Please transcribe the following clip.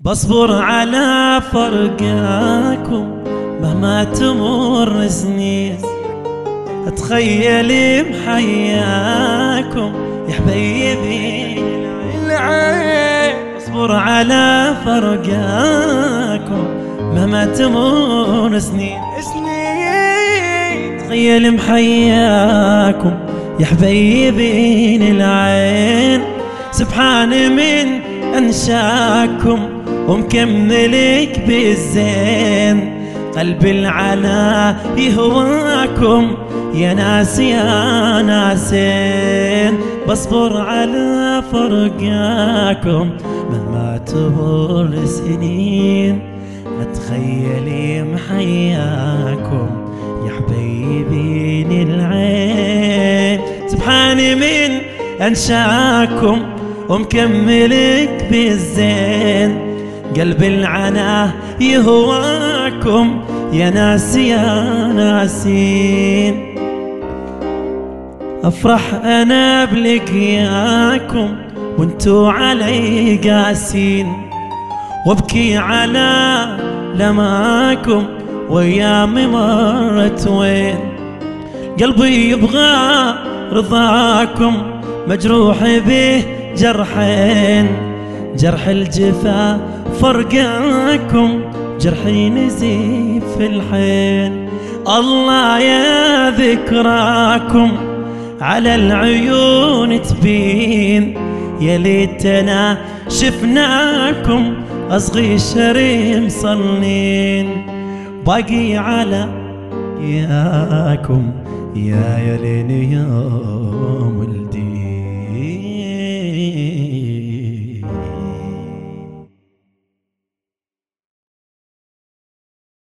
بصبر على فرقاكم مهما تمر سنين. اتخيل محياكم يا حبيبي. العين اصبر على فرقاكم مهما تمر سنين. سنين تخيل محياكم يا حبيبين العين سبحان من أنشأكم ومكملك بالزين قلب العلا يهواكم. يا ناس يا ناسين بصبر على فرقاكم. مهما تمر سنين اتخيلي محياكم. يا حبيبين العين سبحاني من أنشأكم. ومكملك بالزين قلب العنا يهواكم. يا ناس يا ناسين. أفرح أنا بلقياكم وانتو علي قاسين. وابكي على لماكم وايامي مرت وين. قلبي يبغى رضاكم مجروح به جرحين. جرح الجفا فرقاكم جرحي نزيف في الحين. الله يا ذكراكم على العيون تبين. يا ليتنا شفناكم أصغي شريم صلين باقي على ياكم يا يا لين يوم